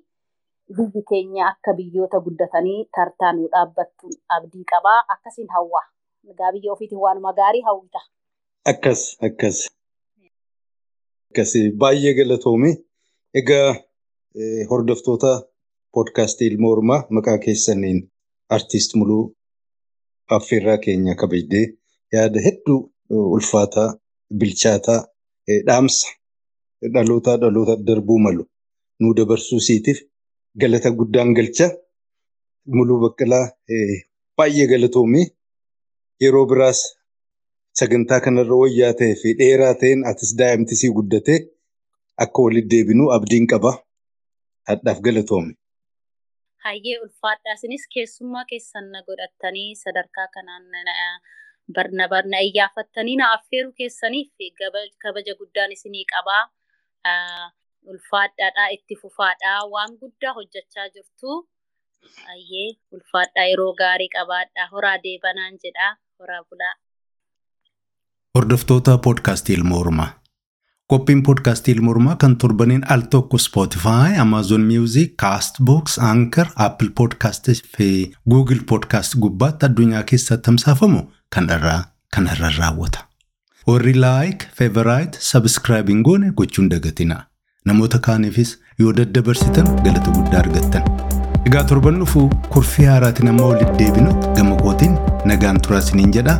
biyyi keenya akka biyyoota guddatanii tartaanuu dhaabbattuun abdii qabaa akkasiin hawwa. Egaa biyya ofiitiin waanuma gaarii hawwita. Akkas akkas. Akkas baay'ee galatoome. Egaa eh, hordoftoota poodkaastii ilma Oromaa maqaa keessaniin artiist muluu affeerraa keenya kabajdee yaada hedduu ulfaataa bilchaataa dhaamsa dhalootaa dhaloota darbuu malu nuu dabarsuu siitiif galata guddaan galcha. Muluu Baqqalaa baay'ee galatoome. Yeroo biraas sagantaa kanarra wayyaa ta'ee fi dheeraa ta'een atis daa'imti sii guddatee akka walitti deebinu abdiin qaba. Hadhaaf galatoome. Hayyee ulfaadhaa isinis keessummaa keessan na godhattanii sadarkaa kanaan na- barna iyyaafattanii na affeeruu keessaniif kabaja guddaan isinii qabaa. Ulfaadhaadhaa itti fufaadhaa waan guddaa hojjechaa jirtu. Hayyee ulfaadhaa yeroo gaarii qabaadhaa horaa deebanaan jedhaa horaa bulaa. Hordoftoota poodkaastii ilma Oromaa. Qophiin poodkaastii ilma Oromaa kan torbaniin al tokko Spotify, Amazon Music, Castbox, Anchor, Apple Podcast fi Google Podcast gubbaatti addunyaa keessatti tamsaafamu kan irraa kan irra raawwata. Warri like, favorite, subscribe hin goone gochuun dagatina. Namoota kaaniifis yoo daddabarsitan galata guddaa argattan. Egaa torban dhufu kurfii haaraatiin amma walitti deebinutti gama kootiin nagaan turaa isiniin jedha